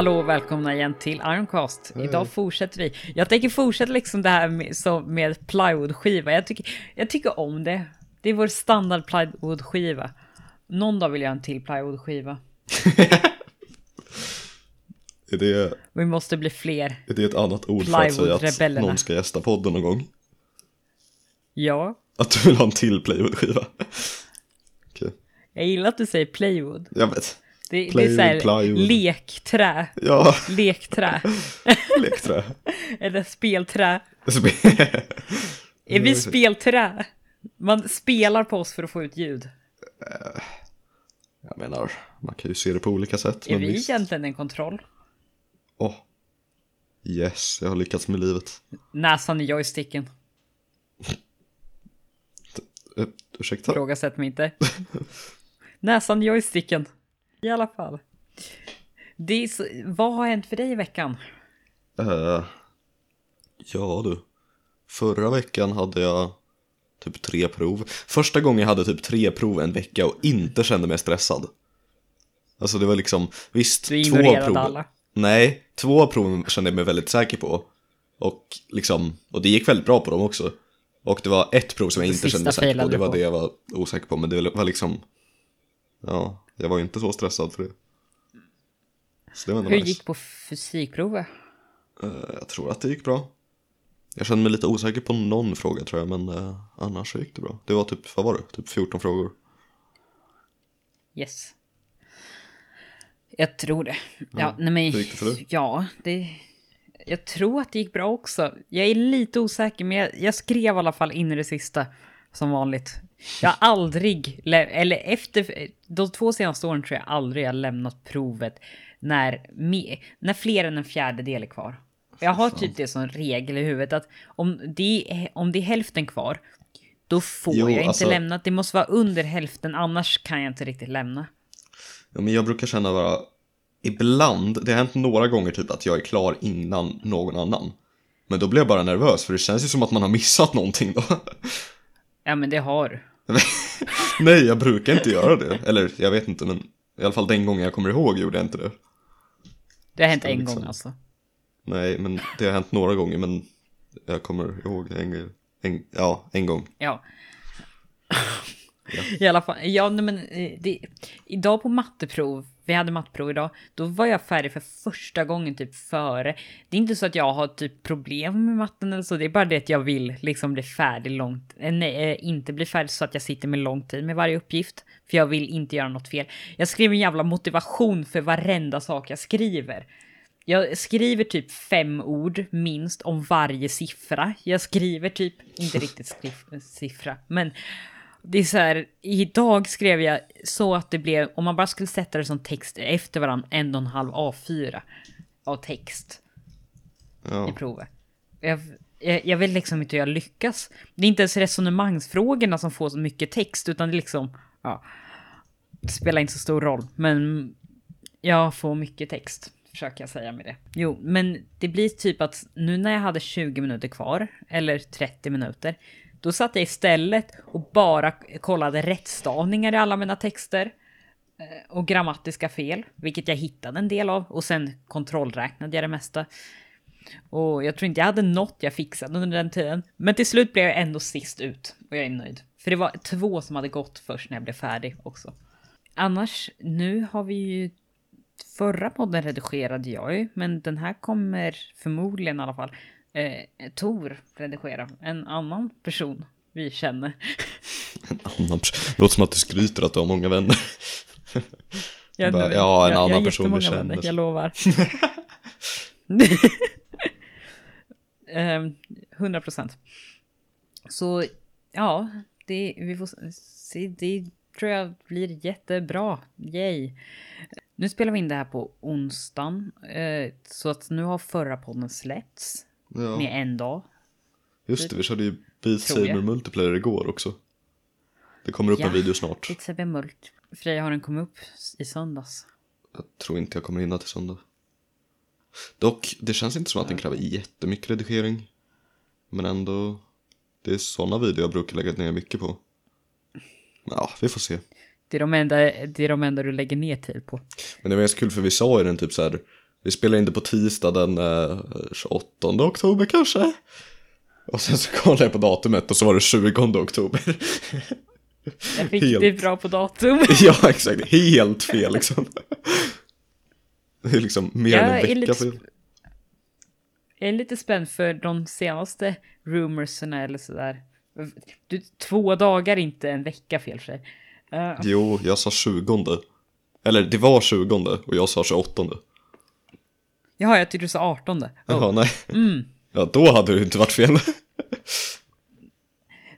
Hallå och välkomna igen till Ironcast. Idag fortsätter vi. Jag tänker fortsätta liksom det här med, så med plywoodskiva. Jag tycker, jag tycker om det. Det är vår standard plywoodskiva. Någon dag vill jag ha en till plywoodskiva. Är det, Vi måste bli fler. är det ett annat ord för att säga att någon ska gästa podden någon gång? Ja, Att du vill ha en till plywoodskiva? Okej, jag gillar att du säger plywood. jag vet. Det, det är Plywood, såhär plywood. lekträ. Ja, Lekträ. lekträ. Eller spelträ. Spe- Är vi spelträ? Man spelar på oss för att få ut ljud. Jag menar, man kan ju se det på olika sätt. Är vi visst. egentligen en kontroll? Åh. Yes, jag har lyckats med livet. Näsan i joysticken. Uh, ursäkta? Frågasätt mig inte. Näsan i joysticken. I alla fall. Det så, vad har hänt för dig i veckan? Eh, ja du. Förra veckan hade jag typ tre prov. Första gången jag hade typ tre prov en vecka och inte kände mig stressad. Alltså det var liksom, visst, Du två prov. alla. Nej, två prov kände jag mig väldigt säker på. Och liksom, och det gick väldigt bra på dem också. Och det var ett prov som jag Det inte kände mig säker på, det var på. det jag var osäker på. Men det var liksom, ja, jag var ju inte så stressad för det. Det Hur nice. gick på fysikprovet? Eh, Jag tror att det gick bra. Jag kände mig lite osäker på någon fråga tror jag, men eh, annars så gick det bra. Det var typ, vad var det? Typ 14 frågor. Yes. Jag tror det. Ja, nej men, hur gick det för dig? Ja, det... Jag tror att det gick bra också. Jag är lite osäker, men jag, jag skrev i alla fall in i det sista. Som vanligt. Jag har aldrig, eller efter de två senaste åren tror jag aldrig jag lämnat provet när, när fler än en fjärdedel är kvar. Jag har typ det som regel i huvudet att om det är, om det är hälften kvar, då får Jo, jag inte alltså- lämna. Det måste vara under hälften, annars kan jag inte riktigt lämna. Ja, men jag brukar känna bara, ibland, det har hänt några gånger typ att jag är klar innan någon annan. Men då blir jag bara nervös, för det känns ju som att man har missat någonting då. Ja, men det har du. Nej, jag brukar inte göra det. Eller, jag vet inte, men i alla fall den gången jag kommer ihåg gjorde jag inte det. Det har hänt Så en liksom- gång alltså. Nej, men det har hänt några gånger, men jag kommer ihåg en, en, ja, en gång. Ja. I alla fall, ja men eh, det, idag på matteprov, vi hade matteprov idag, då var jag färdig för första gången typ före. Det är inte så att jag har typ problem med matten eller så, det är bara det att jag vill liksom bli färdig långt, eh, nej, eh, inte bli färdig så att jag sitter med lång tid med varje uppgift. För jag vill inte göra något fel. Jag skriver en jävla motivation för varenda sak jag skriver. Jag skriver typ fem ord minst om varje siffra. Jag skriver typ, inte riktigt skrift, siffra, men det är så här, idag skrev jag så att det blev, om man bara skulle sätta det som text efter varandra, en och en halv A4 av text i Ja, provet. Jag, jag, jag vet liksom inte hur jag lyckas. Det är inte ens resonemangsfrågorna som får så mycket text, utan det är liksom, ja, det spelar inte så stor roll, men jag får mycket text, försöker jag säga med det. Jo, men det blir typ att nu när jag hade 20 minuter kvar, eller 30 minuter, då satt jag istället och bara kollade rättstavningar i alla mina texter eh, och grammatiska fel, vilket jag hittade en del av, och sen kontrollräknade jag det mesta. Och jag tror inte jag hade något jag fixade under den tiden. Men till slut blev jag ändå sist ut och jag är nöjd. För det var två som hade gått först när jag blev färdig också. Annars, nu har vi ju... Förra podden redigerade jag ju, men den här kommer förmodligen i alla fall eh, Tor redigera. En annan person vi känner. en annan person. Låter som att du skryter att du har många vänner. Jag, Bara, ja, en jag, annan jag person vi känner. vänner, Jag lovar. Ehm, 100 procent. Så ja, det, vi får se. Det tror jag blir jättebra. Yay. Nu spelar vi in det här på onsdagen. eh, så att nu har förra podden släppts. Ja, Med en dag. just det, vi körde ju Beat. Saber Multiplayer igår också. Det kommer upp Ja, en video snart. Lite bemult. Freja har den kommit upp i söndags. Jag tror inte jag kommer hinna till söndag. Dock, det känns inte som att den kräver jättemycket redigering. Men ändå, det är sådana videor jag brukar lägga ner mycket på. Ja, vi får se. Det är de enda, det är de enda du lägger ner tid på. Men det var ganska kul för vi sa i den typ så här Vi spelar in det på tisdag den eh, 28 oktober kanske. Och sen så kollade jag på datumet och så var det 20 oktober. Jag fick Helt. det bra på datum. ja, exakt. Helt fel liksom. Det är liksom mer Jag än en är vecka lite fel. Jag är lite spänd för de senaste rumorserna eller sådär. Du, två dagar, inte en vecka fel för sig. Eh, Jo, jag sa 20. Eller det var 20 och jag sa 28. Jaha, jag tyckte du sa 18. Oh. Jaha, nej. Mm. Ja, då hade det inte varit fel.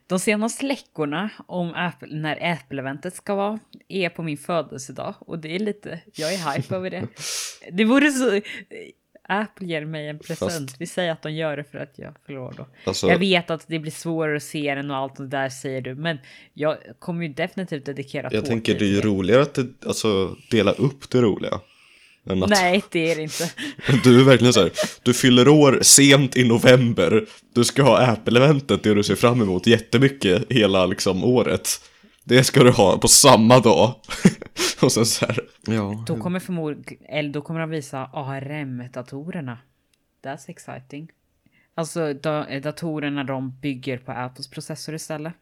De senaste läckorna om Apple, när Apple-eventet ska vara är på min födelsedag och det är lite, jag är hype över det. Det vore så, Apple ger mig en present, Fast- vi säger att de gör det för att jag förlorar då. Alltså, Jag vet att det blir svårare att se den och allt det där säger du, men jag kommer ju definitivt dedikera jag tänker det är ju roligare att det, alltså, dela upp det roliga. Att Nej, det är det inte. du är verkligen så här, du fyller år sent i november, du ska ha Apple-eventet, det du ser fram emot jättemycket hela liksom året. Det ska du ha på samma dag. och sen så här, ja. Då kommer förmodligen, eller då kommer de visa ARM-datorerna. That's exciting. Alltså da, datorerna de bygger på Apples processor istället.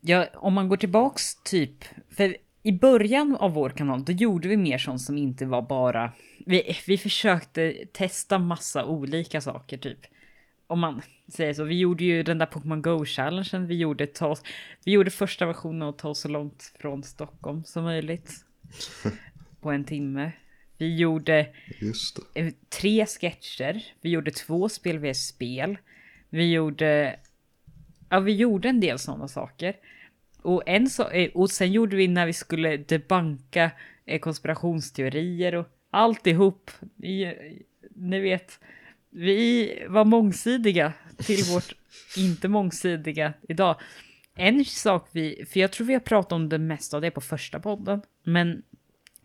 Ja, om man går tillbaks typ, för i början av vår kanal då gjorde vi mer sånt som inte var bara, vi, vi försökte testa massa olika saker typ. Om man säger så, vi gjorde ju den där Pokémon Go-challengen, vi gjorde, ta, vi gjorde första versionen av Ta oss så långt från Stockholm som möjligt. på en timme. Vi gjorde eh, tre sketcher. Vi gjorde två spel vs spel. Vi gjorde... Ja, vi gjorde en del sådana saker. Och, en så, eh, och sen gjorde vi när vi skulle debanka eh, konspirationsteorier och alltihop. Eh, ni vet, vi var mångsidiga till vårt inte mångsidiga idag. En sak vi, för jag tror vi har pratat om det mesta av det på första podden, men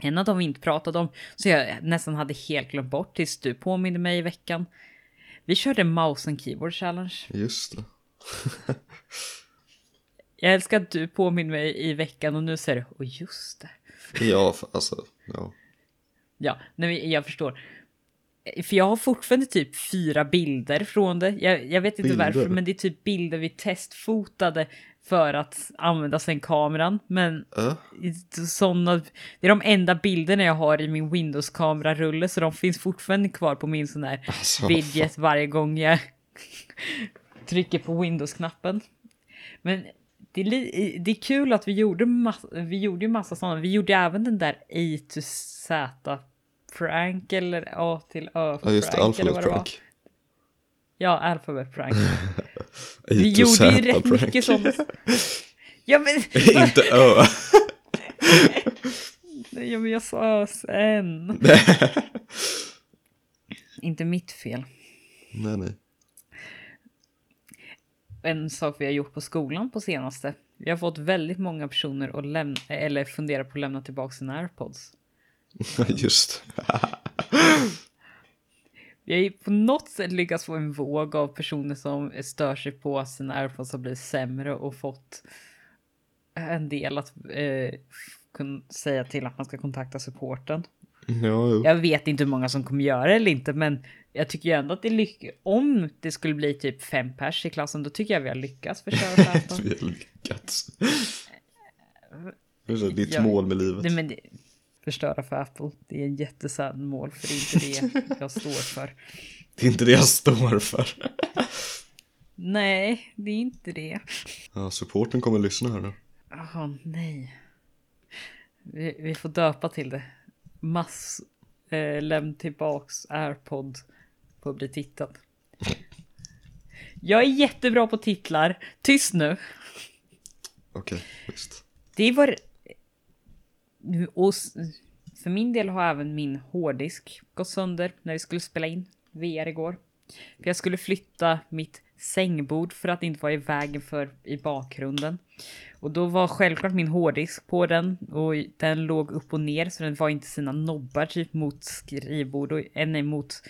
en av dem vi inte pratade om, så jag nästan hade helt glömt bort tills du påminde mig i veckan. Vi körde mouse and keyboard challenge. Just det. Jag älskar att du påminner mig i veckan och nu säger du, och just det. Ja, alltså, ja. Ja, nej, jag förstår. För jag har fortfarande typ fyra bilder från det. Jag, jag vet inte Bilder? varför, men det är typ bilder vi testfotade för att använda sen kameran. Men Äh? sådana, det är de enda bilderna jag har i min Windows-kamerarulle, så de finns fortfarande kvar på min sån här Alltså, widget varje gång jag trycker på Windows-knappen. Men det är, det är kul att vi gjorde, massa, vi gjorde ju massa sådana. Vi gjorde även den där A to Z prank eller A till Ö Ja, just det, prank eller alfabet vad det var. prank. Ja, alfabet prank. Vi gjorde ju rätt prank. mycket sådana. Ja men, Inte ö. ja, men jag sa sen. Inte mitt fel. nej, nej. En sak vi har gjort på skolan på senaste. Vi har fått väldigt många personer att lämna, eller fundera på att lämna tillbaka sina airpods. Just Vi har på något sätt lyckats få en våg av personer som stör sig på att sina airpods har blivit sämre och fått en del att eh, kunna säga till att man ska kontakta supporten. Ja, jo. Jag vet inte hur många som kommer göra det eller inte, men jag tycker ju ändå att det är lyck- Om det skulle bli typ fem pers i klassen, då tycker jag vi har lyckats förstöra för Vi har lyckats. Det är så ditt Ja, mål med livet. Nej, men det, förstöra för Apple, det är en jättesad mål för det är inte det jag står för. Det är inte det jag står för. Nej, det är inte det. Ja, supporten kommer lyssna här nu. Jaha, nej. Vi, vi får döpa till det. Mass eh, lämn tillbaks airpod på att bli tittad. Jag är jättebra på titlar. Tyst nu. Okej, visst. Det var... Och för min del har även min hårddisk gått sönder när vi skulle spela in VR igår. För jag skulle flytta mitt sängbord för att inte vara i vägen för i bakgrunden. Och då var självklart min hårddisk på den och den låg upp och ner så den var inte sina nobbar typ mot skrivbord och en mot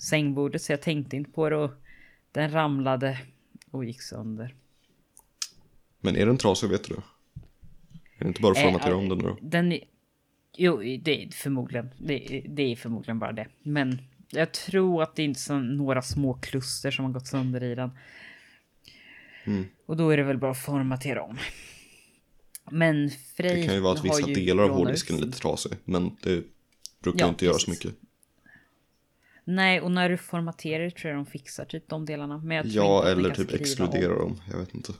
sängbordet så jag tänkte inte på det och den ramlade och gick sönder. Men är den trasig vet du? Är det inte bara att Eh, formatera ja, om den då? Den är, Jo, det är förmodligen. Det, det är förmodligen bara det. Men jag tror att det är inte så några små kluster som har gått sönder i den. Mm. Och då är det väl bara att formatera om. Men Frej Det kan ju vara att vissa delar av hårddisken är lite trasig, men det brukar Ja, inte göra så mycket. Nej, och när du formaterar tror jag de fixar typ de delarna. Men jag tror Ja, eller typ skriva om. exkludera dem, jag vet inte.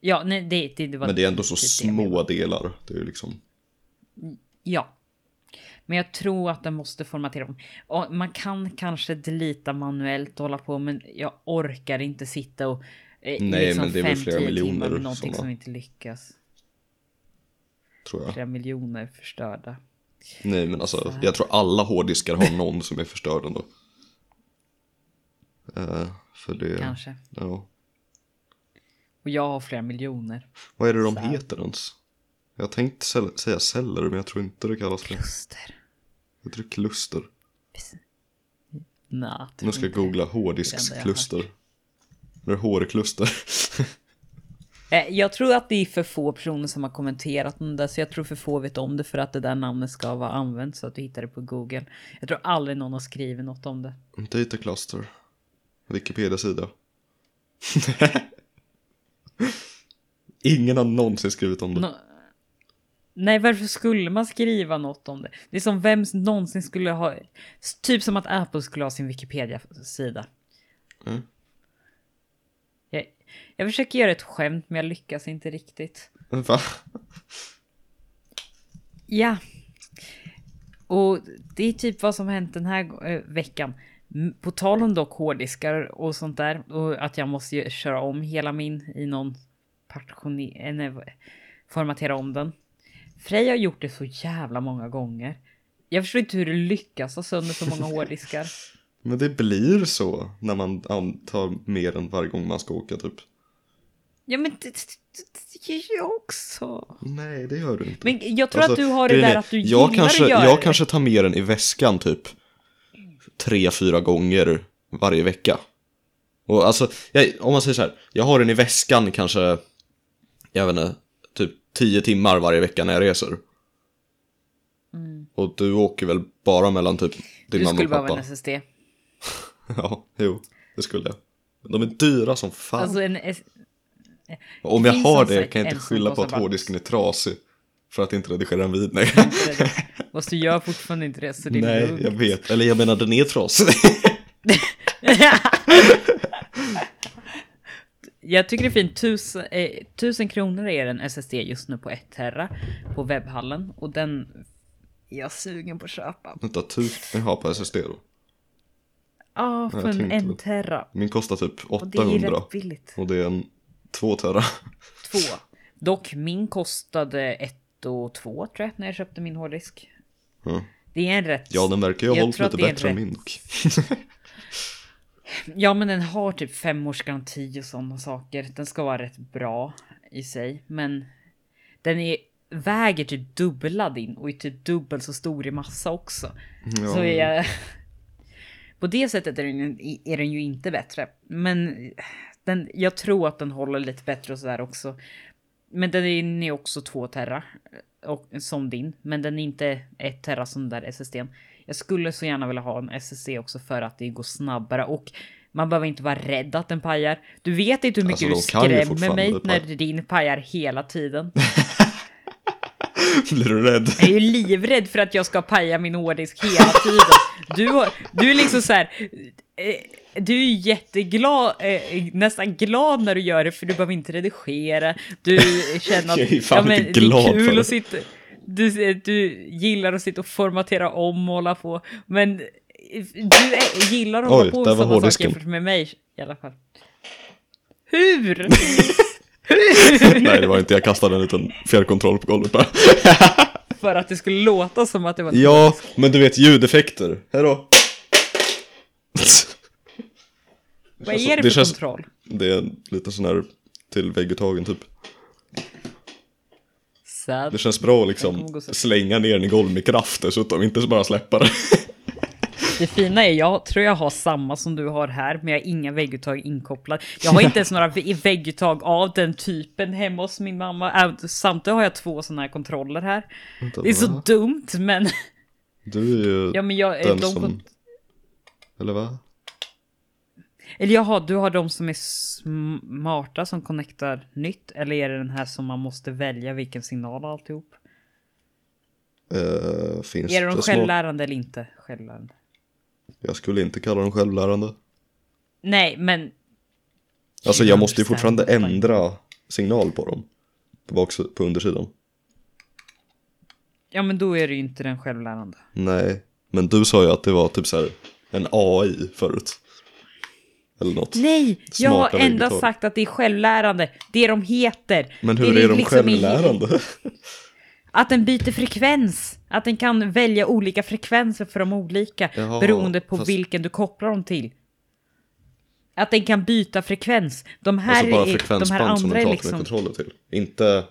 Ja, nej, det, det, det var Men det är ändå så typ det små delar, det är ju liksom... Ja. Men jag tror att den måste formatera om. Och man kan kanske delita manuellt och hålla på, men jag orkar inte sitta och... Eh, Nej, liksom men det är väl flera miljoner någonting såna. som inte lyckas. Tror jag. Flera miljoner förstörda. Nej men alltså, jag tror alla hårddiskar har någon som är förstörd ändå. Eh, för det, Kanske. ja. Och jag har flera miljoner. Vad är det de Så heter ens? Jag tänkte säga celler, men jag tror inte det kallas det. Kluster. Jag tror kluster. Nej, Nu ska jag googla hårddiskkluster. Eller hårkluster. Eh, Jag tror att det är för få personer som har kommenterat om det, så jag tror för få vet om det för att det där namnet ska vara använt så att du hittar det på Google. Jag tror aldrig någon har skrivit något om det. Data cluster. Wikipedia-sida. Ingen har någonsin skrivit om det. Nå- Nej, varför skulle man skriva något om det? Det är som vem någonsin skulle ha... Typ som att Apple skulle ha sin Wikipedia-sida. Mm. Jag, försöker göra ett skämt, men jag lyckas inte riktigt. Va? Ja. Och det är typ vad som hänt den här eh, veckan. På tal om dock hårddiskar och sånt där och att jag måste köra om hela min i någon partitioner... Formatera om den. Frej har gjort det så jävla många gånger. Jag förstår inte hur du lyckas ha sönder så många hårddiskar. Men det blir så när man antar mer än varje gång man ska åka typ. Ja men det, det, det gör jag också. Nej, det gör du inte. Men jag tror Alltså, att du har det grejen där är, att du jag gillar kanske, att göra Jag det. kanske tar med den i väskan typ tre, fyra gånger varje vecka. Och alltså, jag, om man säger så här, jag har den i väskan kanske, jag vet inte, typ tio timmar varje vecka när jag reser. Och du åker väl bara mellan typ din Mm. Du mamma skulle och behöva pappa? en SSD. Ja, jo, det skulle jag. De är dyra som fan. Alltså en Och om jag har det kan jag en inte skylla på att hårddisken är trasig. För att inte redigera en vid. Nej, Fast du gör fortfarande inte det så det Nej lugnt. jag vet. Eller jag menar den är trasig. Jag tycker det är fint. Tusen, eh, tusen kronor är en SSD just nu på 1 terra på webbhallen och den är jag sugen på att köpa. Vänta, tusen jag har på SSD då. Ja, för en, tänkte en väl. terra. Min kostar typ Och det är 800. rätt billigt. Och det är en 2 tera. Två. Dock min kostade ett och två tror jag när jag köpte min hårddisk. Ja. Det är en rätt. Ja, den verkar ju ha Jag hållit lite bättre än rätt- min dock. Ja, men den har typ fem års garanti och sådana saker. Den ska vara rätt bra i sig, men den är väger typ dubbla din och är typ dubbelt så stor i massa också. Ja. Så jag... På det sättet är den, är den ju inte bättre. Men den, jag tror att den håller lite bättre och sådär också. Men den är också två terra. Och, som din. Men den är inte ett terra som den där SSDn. Jag skulle så gärna vilja ha en SSD också för att det går snabbare. Och man behöver inte vara rädd att den pajar. Du vet inte hur mycket Alltså, du skrämmer mig när din pajar hela tiden. Blir du rädd? Jag är ju livrädd för att jag ska paja min hårddisk hela tiden. Du, har, du är liksom så här. eh, Du är jätteglad, eh, nästan glad när du gör det för du behöver inte redigera. Du känner att Jag är fan inte det glad är kul för det. att sitta... Du, du gillar att sitta och formatera om och hålla på. Men du är, gillar att hålla Oj, på med sådana saker jämfört med mig i alla fall. Hur? Nej, det var inte. Jag kastade en liten fjärrkontroll på golvet bara. för att det skulle låta som att det var... Ja, men du vet ljudeffekter. Hejdå. Vad är det det för känns- kontroll? Det är lite sån här till vägguttagen typ. Sad. Det känns bra att liksom slänga ner den i golv med kraft dessutom, inte bara släppa det. Det fina är, jag tror jag har samma som du har här, men jag har inga vägguttag inkopplade. Jag har inte ens några vä- vägguttag av den typen hemma hos min mamma. Äh, Samtidigt har jag två sådana här kontroller här. Det är så dumt, men... Du är ju Ja, men jag... den de, som... Eller va? Eller jaha, du har de som är smarta som connectar nytt, eller är det den här som man måste välja vilken signal och alltihop? Eh, finns Är det de självlärande eller inte självlärande? Jag skulle inte kalla dem självlärande. Nej, men... Alltså jag måste ju fortfarande ändra signal på dem. På, baks, på undersidan. Ja, men då är det ju inte den självlärande. Nej, men du sa ju att det var typ så här en AI förut. Eller något. Nej, jag har endast sagt att det är självlärande. Det de heter. Men Det hur är de liksom i- självlärande? Att den byter frekvens. Att den kan välja olika frekvenser för de olika. Jaha, beroende på fast- vilken du kopplar dem till. Att den kan byta frekvens. De här, Alltså bara är, de här frekvensband som andra den är pratar liksom... med kontroller till. Inte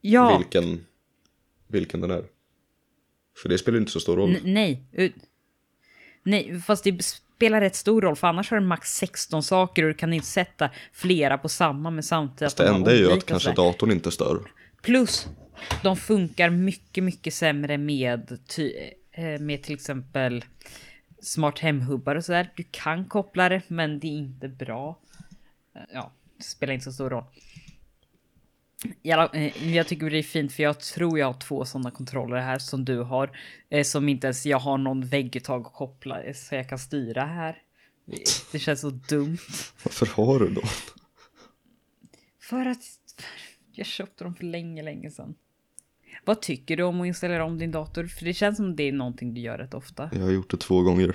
Ja, vilken, vilken den är. För det spelar inte så stor roll. n- nej. Nej, fast det spelar rätt stor roll. För annars har den max 16 saker och du kan inte sätta flera på samma men samtidigt Fast det enda är ju att kanske datorn inte stör. Plus, de funkar mycket, mycket sämre med, eh, med till exempel smart hemhubbar och sådär. Du kan koppla det, men det är inte bra. Eh, Ja, det spelar inte så stor roll. Jag, eh, jag tycker det är fint för jag tror jag har två sådana kontroller här som du har. Som inte ens jag har någon vägguttag att koppla så jag kan styra här. Det känns så dumt. Varför har du då? För att jag köpte dem för länge, länge sedan. Vad tycker du om att installera om din dator? För det känns som det är någonting du gör rätt ofta. Jag har gjort det två gånger.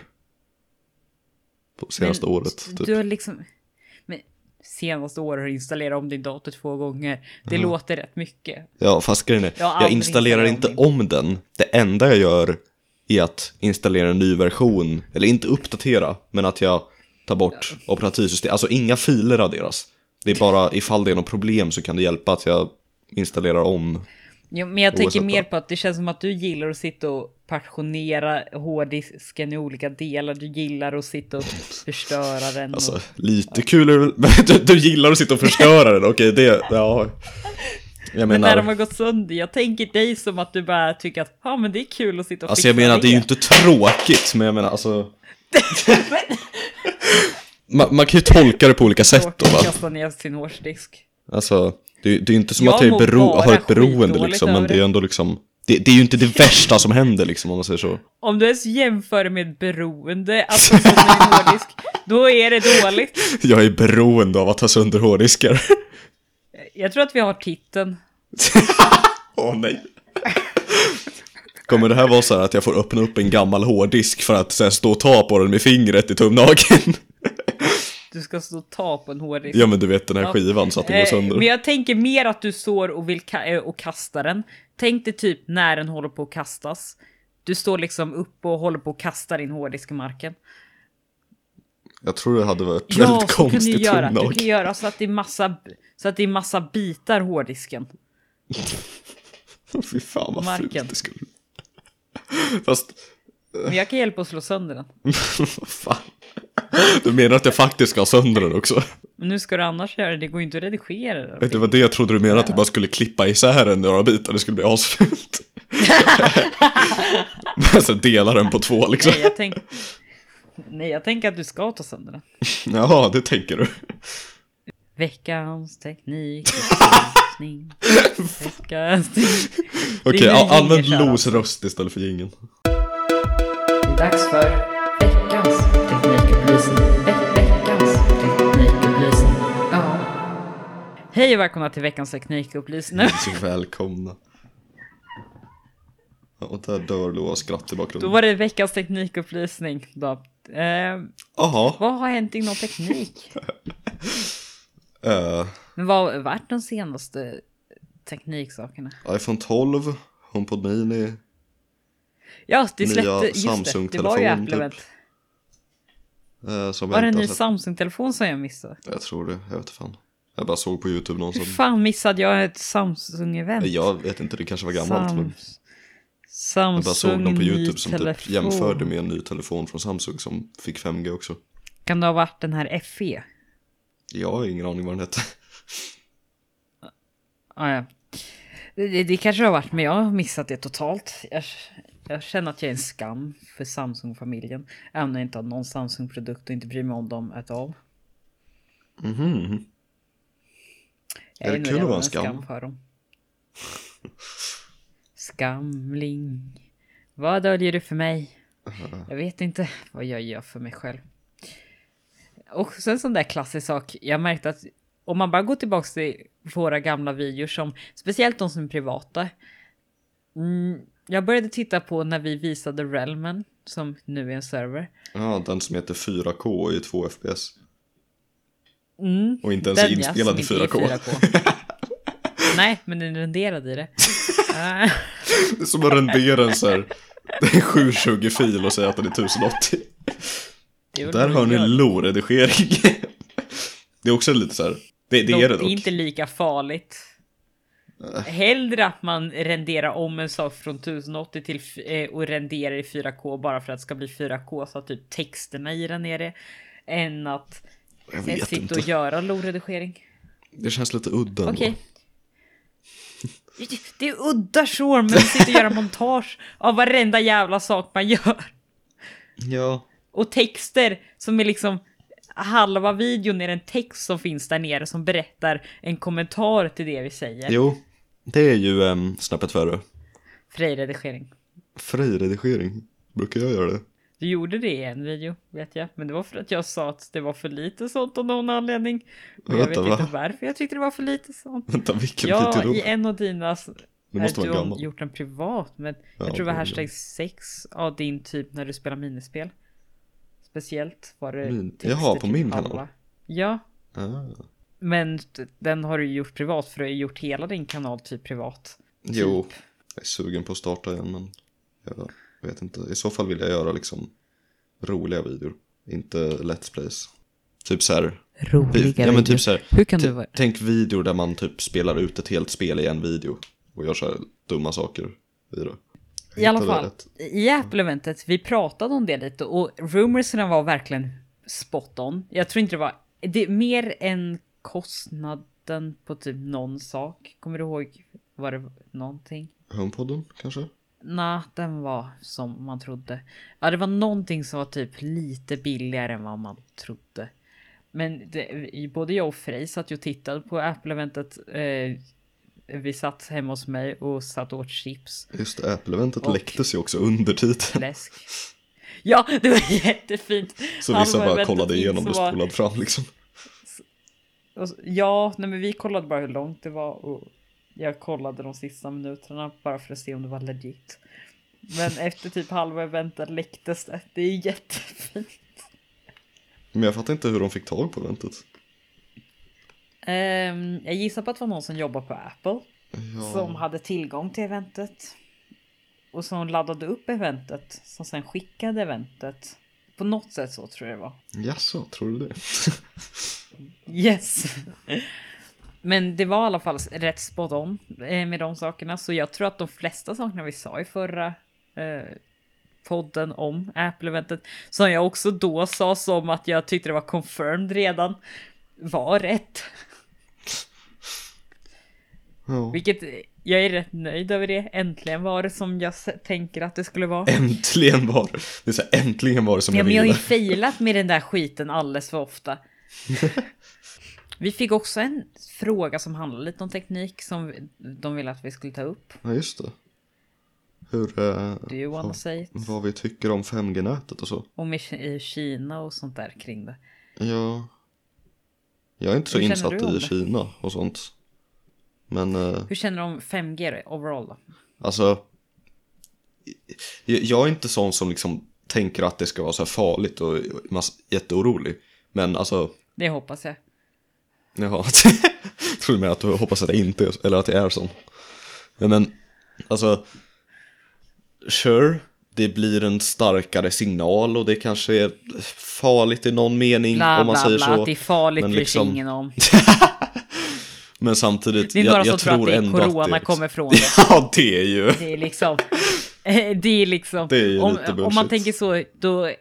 På senaste Men året. Typ. Du har liksom... Men senaste året har du installerat om din dator två gånger. Det låter rätt mycket. Ja, fast grejen är, Jag jag, installerar inte om den. Det enda jag gör är att installera en ny version. Eller inte uppdatera, men att jag tar bort operativsystem. Alltså inga filer raderas. Det är bara ifall det är något problem så kan det hjälpa att jag installerar om. Ja, men jag tänker mer på att det känns som att du gillar att sitta och partitionera hårddisken i olika delar. Du gillar att sitta och förstöra den. Alltså, och... lite kul är det du, du gillar att sitta och förstöra den, okej det, ja. Jag Men när de menar, har gått sönder, jag tänker dig som att du bara tycker att ja men det är kul att sitta och alltså jag menar det är ju inte tråkigt, men jag menar alltså. man, man kan ju tolka det på olika sätt då va. Kasta ner sin hårsdisk. Alltså, det, det är inte som Jag att jag är bero, har ett beroende liksom, men det är ändå liksom, det, det är ju inte det värsta som händer liksom om man säger så. Om du ens jämför med beroende, alltså som en hårddisk, då är det dåligt. Jag är beroende av att ha sönder hårddiskar. Jag tror att vi har titeln. Åh nej. Kommer det här vara så här att jag får öppna upp en gammal hårddisk för att sen stå och ta på den med fingret i tumnageln? Du ska stå och ta på en hårddisk. Ja men du vet den här skivan så att den går Eh, sönder. Men jag tänker mer att du står och vill ka- eh, och kasta den. Tänk dig typ när den håller på att kastas. Du står liksom upp och håller på att kasta din hårddisk i marken. Jag tror det hade varit Ja, väldigt så kan du konstigt göra. Du tumnagel. kan göra så att det är massa, så att det är massa bitar hårddisken. Fy fan vad Marken. fult det skulle bli. Fast, Men jag kan hjälpa att slå sönder den. vad fan. Du menar att jag faktiskt ska ha sönder den också? Men nu ska du annars göra det, det går ju inte att redigera det. Vet du vad det jag trodde du menade? Att jag bara skulle klippa isär den i några bitar, det skulle bli asfult. alltså dela den på två liksom. Nej, jag tänk... Nej, jag tänker att du ska ta sönder den. Jaha, det tänker du. Veckans teknik. Veckans teknik. Okej, Det nu använd Los röst istället för jingeln. Det är dags för Hej och välkomna till veckans teknikupplysning. Välkomna. Och där dör Lo av skratt i Då bakgrunden. var det veckans teknikupplysning. Då. Eh, Jaha. vad har hänt inom teknik? eh, Men vad har varit de senaste tekniksakerna? iPhone 12, HomePod Mini, Ja, det släppte, just det, det var ju Apple-event. typ. eh, som Var det en ny. Samsung-telefon som jag missade? Jag tror det, jag vet fan. Jag bara såg på YouTube någon Hur som... fan missade jag ett Samsung-event? Jag vet inte, det kanske var gammalt men... Sams- Samsung Jag bara såg någon på YouTube som typ jämförde med en ny telefon från Samsung som fick 5G också. Kan det ha varit den här FE? Jag har ingen aning vad den hette. Ah, ja. det, det, det kanske har varit, men jag har missat det totalt. Jag, jag känner att jag är en skam för Samsung-familjen. Även om jag inte har någon Samsung-produkt och inte bryr mig om dem at all. Mhm. Jag Är det kul att vara en skam? för dem. Skamling. Vad döljer du för mig? Jag vet inte vad jag gör för mig själv. Och sen en sån där klassisk sak. Jag märkte att om man bara går tillbaka till våra gamla videor som speciellt de som är privata. Mm, jag började titta på när vi visade Realmen som nu är en server. Ja, den som heter 4K i 2 FPS. Mm, Och inte ens den är inspelad i som inte är 4K. Nej, men den renderade i det. Det är som att rendera en så här, det är 720-fil och säga att den är 1080. det är väl Där hör ni lo-redigering. Det är också lite så här, det, det är det Det är dock. inte lika farligt. Hellre att man renderar om en sak från 1080 till eh, och renderar i 4K bara för att det ska bli 4K så att typ texterna i den är det. Än att Jag vet sitta inte. och göra lo-redigering. Det känns lite udda. Okej. Det är udda sure, men sitta och göra montage av varenda jävla sak man gör. Ja, Och texter som är liksom halva videon är en text som finns där nere som berättar en kommentar till det vi säger. jo. Det är ju um, snäppet värre. Frej-redigering. Fri-redigering. Brukar jag göra det? Du gjorde det i en video, vet jag. Men det var för att jag sa att det var för lite sånt av någon anledning. Och jag Vänta, vet va? inte varför jag tyckte det var för lite sånt. Vänta, vilken Ja, video i då? en av dina... Det måste vara du har gammal. gjort den privat, men Ja, jag tror det var hashtag 6 av din typ när du spelar minispel. Speciellt var det Min- Jaha, på typ min kanal? Ja, Ah. men den har du gjort privat för du har gjort hela din kanal typ privat. Jo, Typ. jag är sugen på att starta igen men jag vet inte. I så fall vill jag göra liksom roliga videor, inte let's plays. Typ så här. Roliga Ja men typ så här. Hur kan du vara... Tänk videor där man typ spelar ut ett helt spel i en video och gör så här dumma saker i det. I alla jag fall, i Apple-eventet, vi pratade om det lite och rumorsen var verkligen spot on. Jag tror inte det var, det är mer än kostnaden på typ någon sak. Kommer du ihåg, var det någonting? Homepodden kanske? Nej, den var som man trodde. Ja, det var någonting som var typ lite billigare än vad man trodde. Men det, både jag och Frej satt ju och tittade på Apple-eventet. Eh, vi satt hemma hos mig och satt och åt chips. Just det, Apple-eventet Och- läcktes ju också under titeln. Läsk. Ja, det var jättefint. Så vissa bara kollade igenom så det var- spolade fram liksom. och Ja, nej men vi kollade bara hur långt det var och jag kollade de sista minuterna bara för att se om det var legit. Men efter typ halva eventet läcktes det. Det är jättefint. Men jag fattar inte hur de fick tag på eventet. Ehm, jag gissar på att det var någon som jobbar på Apple Ja. som hade tillgång till eventet. Och som laddade upp eventet som sen skickade eventet. På något sätt så tror jag det var. Jaså, tror du det? Yes. Men det var i alla fall rätt spot on eh, med de sakerna. Så jag tror att de flesta sakerna vi sa i förra eh, podden om Apple-eventet, som jag också då sa som att jag tyckte det var confirmed redan, var rätt. Ja. Vilket eh, jag är rätt nöjd över det. Äntligen var det som jag tänker att det skulle vara. Äntligen var det. Det är så här, äntligen var det som Ja, jag men jag har ju ville. failat med den där skiten alldeles för ofta. Vi fick också en fråga som handlar lite om teknik som de ville att vi skulle ta upp. Ja, just det. Hur, eh, Do you wanna vad, say it? vad vi tycker om 5G-nätet och så. Om i Kina och sånt där kring det. Ja. Jag är inte så Hur insatt i det? Kina och sånt. Men, eh, Hur känner du om 5G då, overall då? alltså. Jag, jag är inte sån som liksom tänker att det ska vara så här farligt och jätteorolig. Men alltså, Det hoppas jag. Jaha, tror du med att du hoppas att det inte är, eller att det är så. Men, men alltså, sure, det blir en starkare signal och det kanske är farligt i någon mening Bla om man bla säger bla, så. att det är farligt Men bryr liksom- ingen om. Men samtidigt, Det är några jag, jag tror att tror ändå att corona det är liksom- kommer från det. Ja, det är ju. Det är liksom, Det är liksom, Det är om, om man tänker så, då,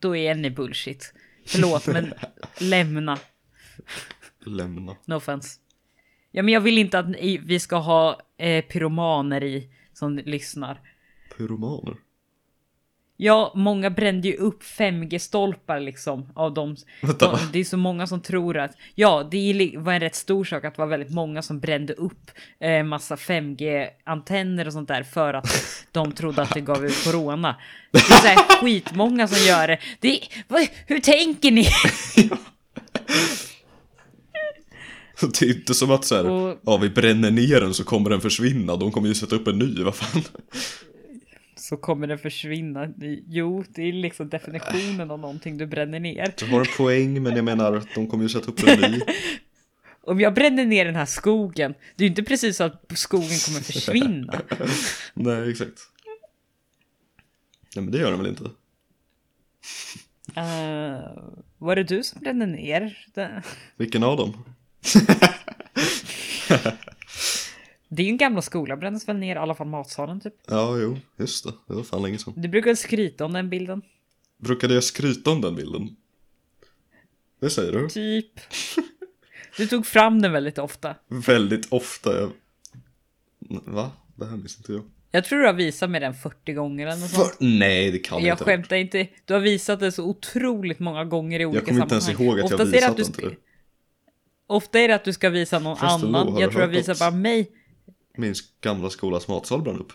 då är ni bullshit. Förlåt, men lämna. Lämna. No offense. Ja, men jag vill inte att vi ska ha eh, pyromaner i som lyssnar. Pyromaner. Ja, många brände ju upp 5G-stolpar liksom av dem. Vänta? Det är så många som tror att, ja, det är var en rätt stor sak att det var väldigt många som brände upp eh, massa 5G-antenner och sånt där för att de trodde att det gav ut corona. Det är så här skitmånga som gör det. det vad, hur tänker ni? Det är inte som att så här, Och- ja vi bränner ner den så kommer den försvinna. De kommer ju sätta upp en ny, vad fan. Så kommer den försvinna. Jo, det är liksom definitionen av någonting du bränner ner. Du har en poäng, men jag menar, de kommer ju sätta upp en ny. Om jag bränner ner den här skogen, det är ju inte precis så att skogen kommer försvinna. Nej, exakt. Nej men det gör den väl inte? Uh, var det du som brände ner? den? Vilken av dem? Det är ju en gamla skola, brändes väl ner i alla fall matsalen typ. Ja, jo, just det. Det var fan länge sedan. Du brukar skryta om den bilden. Brukade jag skryta om den bilden? Det säger du? Typ. Du tog fram den väldigt ofta. Väldigt ofta. Jag... Va? Det här minns inte jag. Jag tror du har visat mig den 40 gånger eller något sånt. För... Nej, det kan jag Jag inte. skämtar inte. Du har visat det så otroligt många gånger i olika Jag kommer inte ens sammanhang. ihåg att jag Oftast är det visat att du den till dig. Ofta är det att du ska visa någon Förresten, annan. Jag tror jag visar bara mig. Min gamla skolas matsal brann upp.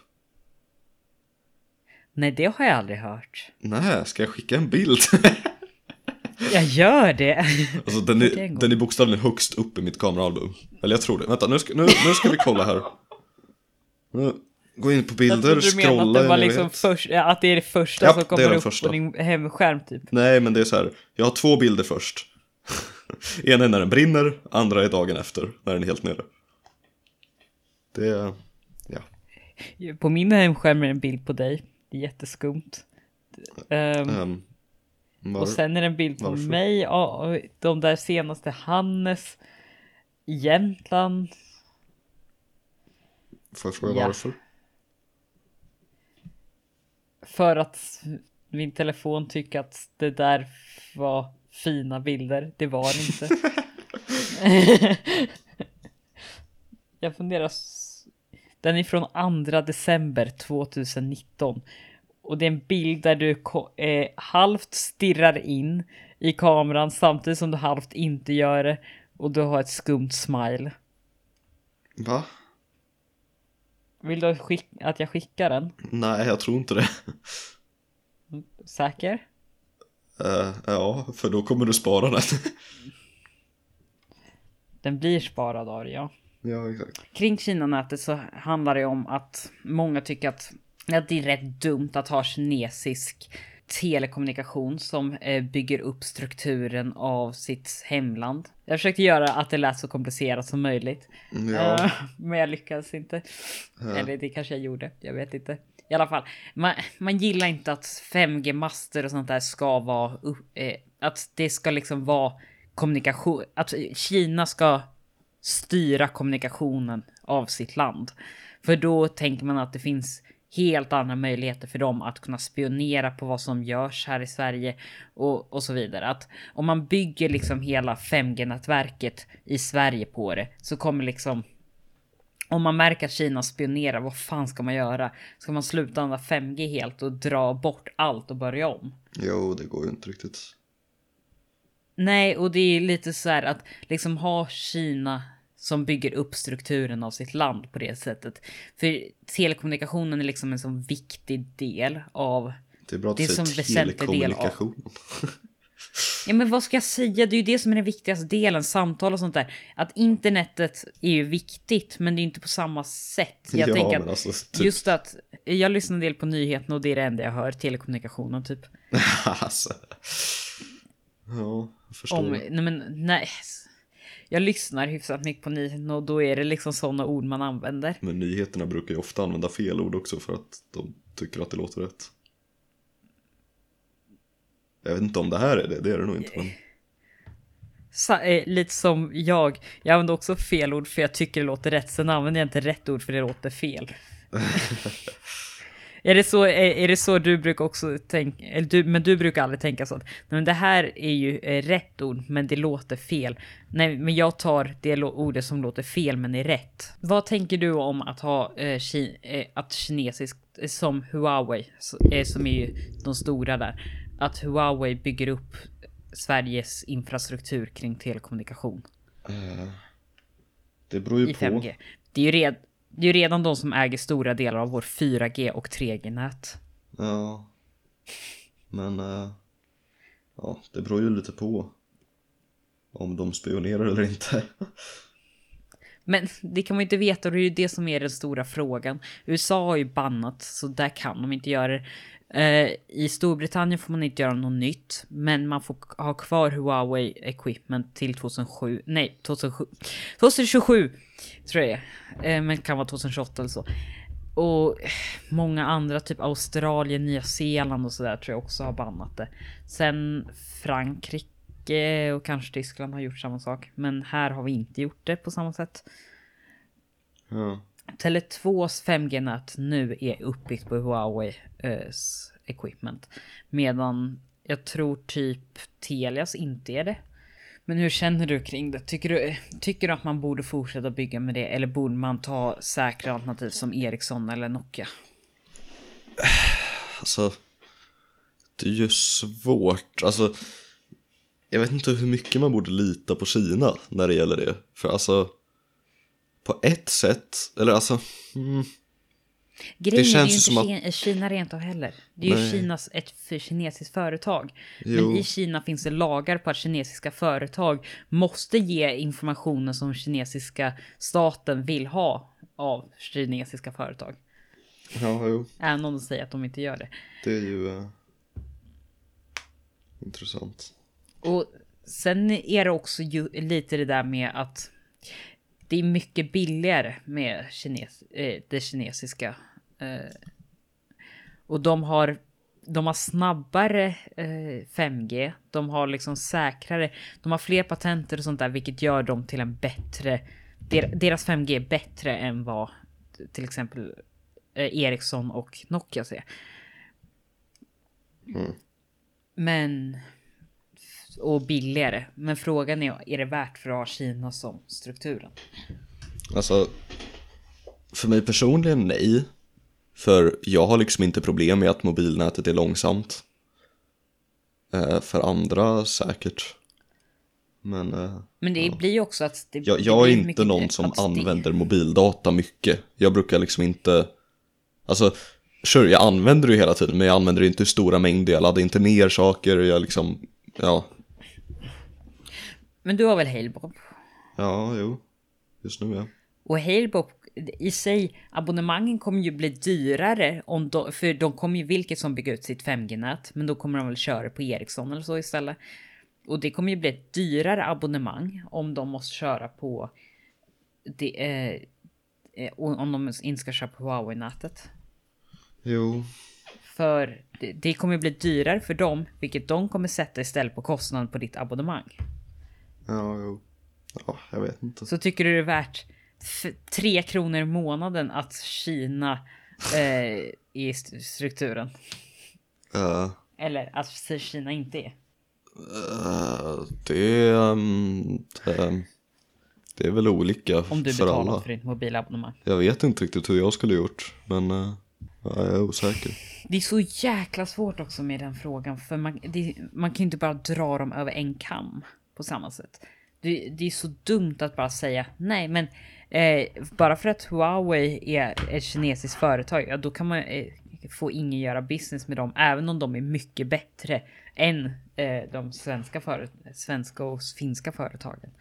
Nej, det har jag aldrig hört. Nej, ska jag skicka en bild? Jag gör det. alltså den är, den är bokstavligen högst upp i mitt kameraalbum. Eller jag tror det. Vänta, nu ska, nu, nu ska vi kolla här. Nu, gå in på bilder, trodde du menade att scrolla det var liksom först, att det är det första Ja, som det är kommer den upp första. på din hemskärm typ. Nej, men det är så här. Jag har två bilder först. Ena är när den brinner, andra är dagen efter, när den är helt nere. Det ja. På min hemskärm är en bild på dig. Det är jätteskumt. Ehm, ehm, var, och sen är det en bild på varför? mig, och de där senaste Hannes i Jämtland. får jag fråga ja. varför? För att min telefon tycker att det där var fina bilder. Det var det inte. Jag funderar. Den är från 2 december 2019. Och det är en bild där du eh, halvt stirrar in i kameran samtidigt som du halvt inte gör det. Och du har ett skumt smile. Va? Vill du att jag skickar den? Nej, jag tror inte det. Säker? Eh, ja, för då kommer du spara den. Den blir sparad av det, ja. ja, exakt. Kring Kina-nätet så handlar det om att många tycker att, att det är rätt dumt att ha kinesisk telekommunikation som eh, bygger upp strukturen av sitt hemland. Jag försökte göra att det lät så komplicerat som möjligt. Ja, Eh, men jag lyckades inte. Eller det kanske jag gjorde, jag vet inte. I alla fall, man, man gillar inte att 5G-master och sånt där ska vara, upp- eh, att det ska liksom vara kommunikation, att Kina ska styra kommunikationen av sitt land. För då tänker man att det finns helt andra möjligheter för dem att kunna spionera på vad som görs här i Sverige och, och så vidare. Att om man bygger liksom hela 5G-nätverket i Sverige på det så kommer liksom om man märker att Kina spionerar, vad fan ska man göra? Ska man sluta använda 5G helt och dra bort allt och börja om? jo, det går ju inte riktigt. Nej, och det är lite så här att liksom ha Kina som bygger upp strukturen av sitt land på det sättet. För telekommunikationen är liksom en sån viktig del av... Det är bra att Det är säger väsentlig del av- telekommunikation. Ja, men vad ska jag säga? Det är ju det som är den viktigaste delen, samtal och sånt där. Att internetet är ju viktigt, men det är inte på samma sätt. Jag ja, tänker att alltså, typ, just att jag lyssnar en del på nyheterna och det är det enda jag hör, telekommunikationen typ. alltså. Ja, jag förstår. Om, nej men nej. Jag lyssnar hyfsat mycket på nyheterna och då är det liksom sådana ord man använder. Men nyheterna brukar ju ofta använda fel ord också för att de tycker att det låter rätt. Jag vet inte om det här är det, det är det nog inte. Men... Sa, eh, lite som jag. Jag använder också fel ord för jag tycker det låter rätt. Sen använder jag inte rätt ord för det låter fel. Är det så, är, är det så du brukar också tänka, eller du, men du brukar aldrig tänka så att men det här är ju eh, rätt ord, men det låter fel. Nej, men jag tar det ordet som låter fel, men är rätt. Vad tänker du om att ha eh, ki, eh, att kinesiskt eh, som Huawei, eh, som är ju de stora där, att Huawei bygger upp Sveriges infrastruktur kring telekommunikation? Eh, det beror ju I på. 5G. Det är ju red, det är ju redan de som äger stora delar av vår 4G och 3G-nät. Ja. Men, eh, ja, det beror ju lite på om de spionerar eller inte. Men det kan man ju inte veta och det är ju det som är den stora frågan. USA har ju bannat så där kan de inte göra det. Eh, I Storbritannien får man inte göra något nytt, men man får ha kvar Huawei equipment till 2007. Nej, 2007. 2027 tror jag det är. Eh, men det kan vara 2028 eller så. Och många andra, typ Australien, Nya Zeeland och sådär tror jag också har bannat det. Sen Frankrike och kanske Tyskland har gjort samma sak. Men här har vi inte gjort det på samma sätt. Ja. Tele2s 5G-nät nu är uppbyggt på Huaweis eh, equipment. Medan jag tror typ Telias inte är det. Men hur känner du kring det? Tycker du, tycker du att man borde fortsätta bygga med det? Eller borde man ta säkra alternativ som Ericsson eller Nokia? Alltså, det är ju svårt. Alltså, jag vet inte hur mycket man borde lita på Kina när det gäller det. För alltså, på ett sätt, eller alltså, mm, Grejen Det är känns ju som inte Kina, rent av heller. Det är ju Nej. Kinas, ett för kinesiskt företag. Jo. Men i Kina finns det lagar på att kinesiska företag måste ge informationen som kinesiska staten vill ha av kinesiska företag. ja, jo, Även om de säger att de inte gör det. det är ju eh, intressant. Och sen är det också ju, lite det där med att det är mycket billigare med kines, eh, det kinesiska. Eh, och de har, de har snabbare eh, 5G. De har liksom säkrare. De har fler patenter och sånt där, vilket gör dem till en bättre. der- Deras 5G är bättre än vad till exempel eh, Ericsson och Nokia ser. Mm. Men och billigare. Men frågan är, är det värt för att ha Kina som strukturen? Alltså, för mig personligen nej. För jag har liksom inte problem med att mobilnätet är långsamt. Eh, för andra säkert. Men eh, Men det blir ju också att det, jag, det jag är blir inte någon som att det- använder mobildata mycket. Jag brukar liksom inte... Alltså, sure, jag använder det hela tiden, men jag använder det inte i stora mängder. Jag laddar inte ner saker, jag liksom... Ja, Men du har väl Halebop? ja, jo. Just nu ja. Och Halebop i sig, abonnemangen kommer ju bli dyrare om de, för de kommer ju vilket som bygger ut sitt 5G-nät, men då kommer de väl köra på Ericsson eller så istället. Och det kommer ju bli ett dyrare abonnemang om de måste köra på det, eh, eh, om de inte ska köra på Huawei-nätet. Jo, För det, det kommer ju bli dyrare för dem, vilket de kommer sätta istället på kostnaden på ditt abonnemang. Ja, jo. Ja, jag vet inte. Så tycker du det är värt tre kronor i månaden att Kina eh, i st- strukturen? Eh, Eller att Kina inte är? eh, det, ehm, det, det är väl olika Om du för betalar alla. för ditt mobilabonnemang. Jag vet inte riktigt hur jag skulle gjort, men eh, ja, jag är osäker. Det är så jäkla svårt också med den frågan, för man, det, man kan ju inte bara dra dem över en kam på samma sätt. Det, det är så dumt att bara säga nej, men eh, bara för att Huawei är ett kinesiskt företag, ja då kan man eh, få ingen göra business med dem, även om de är mycket bättre än eh, de svenska, före, svenska och finska företagen.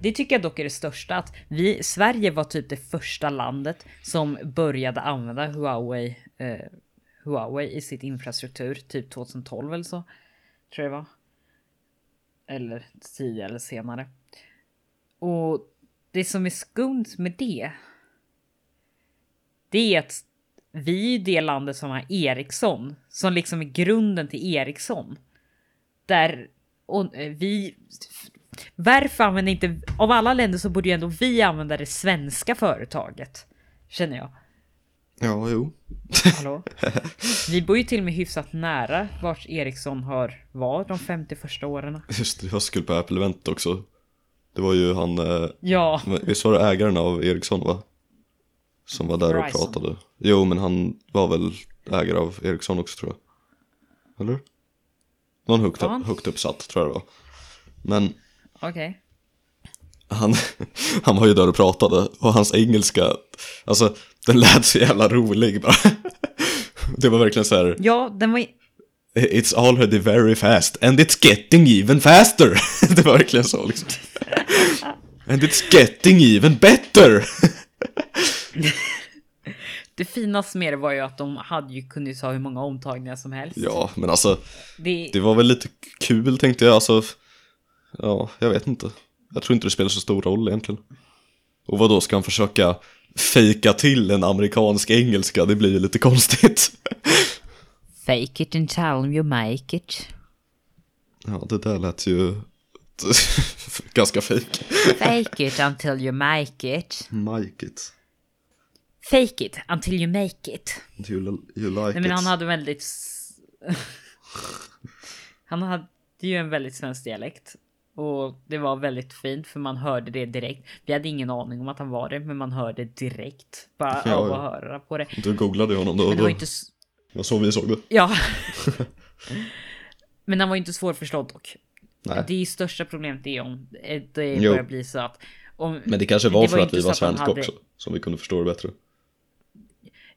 Det tycker jag dock är det största att vi, Sverige var typ det första landet som började använda Huawei, eh, Huawei i sitt infrastruktur, typ 2012 eller så. Tror jag det var. Eller tidigare eller senare. Och det som är skumt med det. Det är att vi är det landet som har Ericsson, som liksom är grunden till Ericsson. Där och eh, vi varför använder inte, av alla länder så borde ju ändå vi använda det svenska företaget. Känner jag. Ja, jo. Hallå? Vi bor ju till och med hyfsat nära vart Ericsson har var de 50 första åren. Just det, jag skulle på Apple-event också. Det var ju han, eh, Ja, visst var det ägaren av Ericsson va? Som var där och Verizon. pratade. Jo, men han var väl ägare av Ericsson också tror jag. Eller? Någon högt, upp, högt uppsatt tror jag det var. Men okej. han, han var ju där och pratade och hans engelska, alltså den lät så jävla rolig bara. Det var verkligen så här. Ja, den var. It's already very fast and it's getting even faster. Det var verkligen så liksom. And it's getting even better. Det finaste med det var ju att de hade ju kunnat ta hur många omtagningar som helst. Ja, men alltså Det, det var väl lite kul tänkte jag. Alltså, ja, jag vet inte. Jag tror inte det spelar så stor roll egentligen. Och vad då ska han försöka fejka till en amerikansk engelska? Det blir ju lite konstigt. Fake it until you make it. Ja, det där lät ju ganska fake. Fake it until you make it. Mike it. Fake it until you make it. You, you like Nej men han hade väldigt... han hade ju en väldigt svensk dialekt. Och det var väldigt fint för man hörde det direkt. Vi hade ingen aning om att han var det, men man hörde direkt. Bara Ja, av att höra på det. Du googlade ju honom då. Men det var inte... s- Ja, så vi såg det. Ja. men han var inte svårförstådd dock. Nej. Det största problemet är om eh, det Jo. börjar bli så att... Om, Men det kanske var det för att vi var svenska hade- också. Som vi kunde förstå det bättre.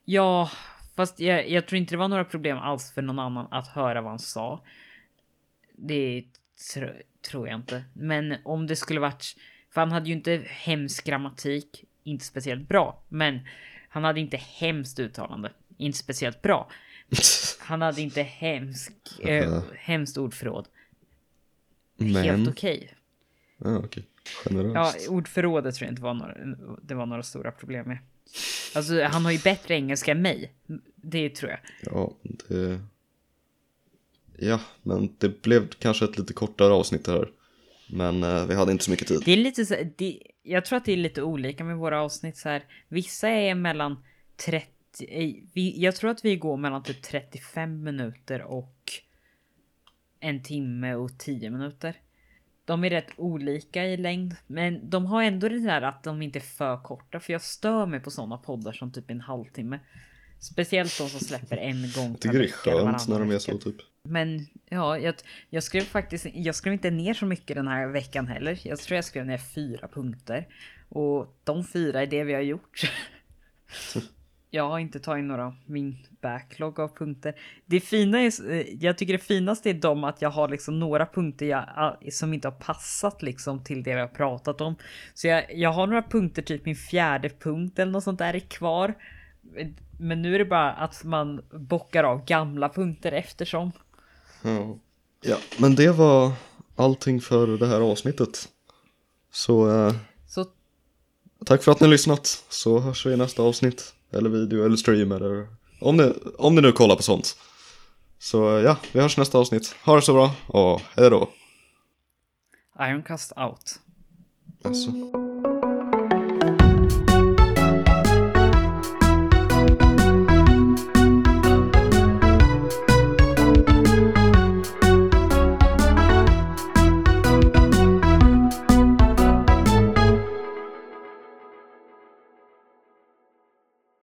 Ja, fast jag, jag tror inte det var några problem alls för någon annan att höra vad han sa. Det tro, tror jag inte. Men om det skulle varit... För han hade ju inte hemsk grammatik, inte speciellt bra. Men han hade inte hemskt uttalande, inte speciellt bra. Han hade inte hemsk, eh, hemskt ordförråd. Helt Men... okej. Ja, okej. Generöst. Ja, ordförrådet tror jag inte var några, det var några stora problem med. Alltså, han har ju bättre engelska än mig. Det tror jag. Ja, det... Ja, men det blev kanske ett lite kortare avsnitt här. Men eh, vi hade inte så mycket tid. Det är lite så, det, jag tror att det är lite olika med våra avsnitt så här. Vissa är mellan 30, eh, vi, jag tror att vi går mellan typ 35 minuter och en timme och 10 minuter. De är rätt olika i längd, men de har ändå det där att de inte är för korta, för jag stör mig på sådana poddar som typ en halvtimme. Speciellt de som släpper en gång Jag tycker det är vecka skönt när de är vecka. så typ. Men ja, jag, jag skrev faktiskt, jag skrev inte ner så mycket den här veckan heller. Jag tror jag skrev ner fyra punkter. Och de fyra är det vi har gjort. jag har inte tagit några min backlog av punkter. Det fina är, eh, jag tycker det finaste är de att jag har liksom några punkter jag, ah, som inte har passat liksom till det vi har pratat om. Så jag, jag har några punkter, typ min fjärde punkt eller något sånt där är kvar. Men nu är det bara att man bockar av gamla punkter eftersom. Ja. ja, men det var allting för det här avsnittet. Så eh, Så tack för att ni har lyssnat. Så hörs vi i nästa avsnitt. Eller video eller stream eller om ni, om ni nu kollar på sånt. Så eh, ja, vi hörs nästa avsnitt. Ha det så bra och hej då. Ironcast out. Alltså.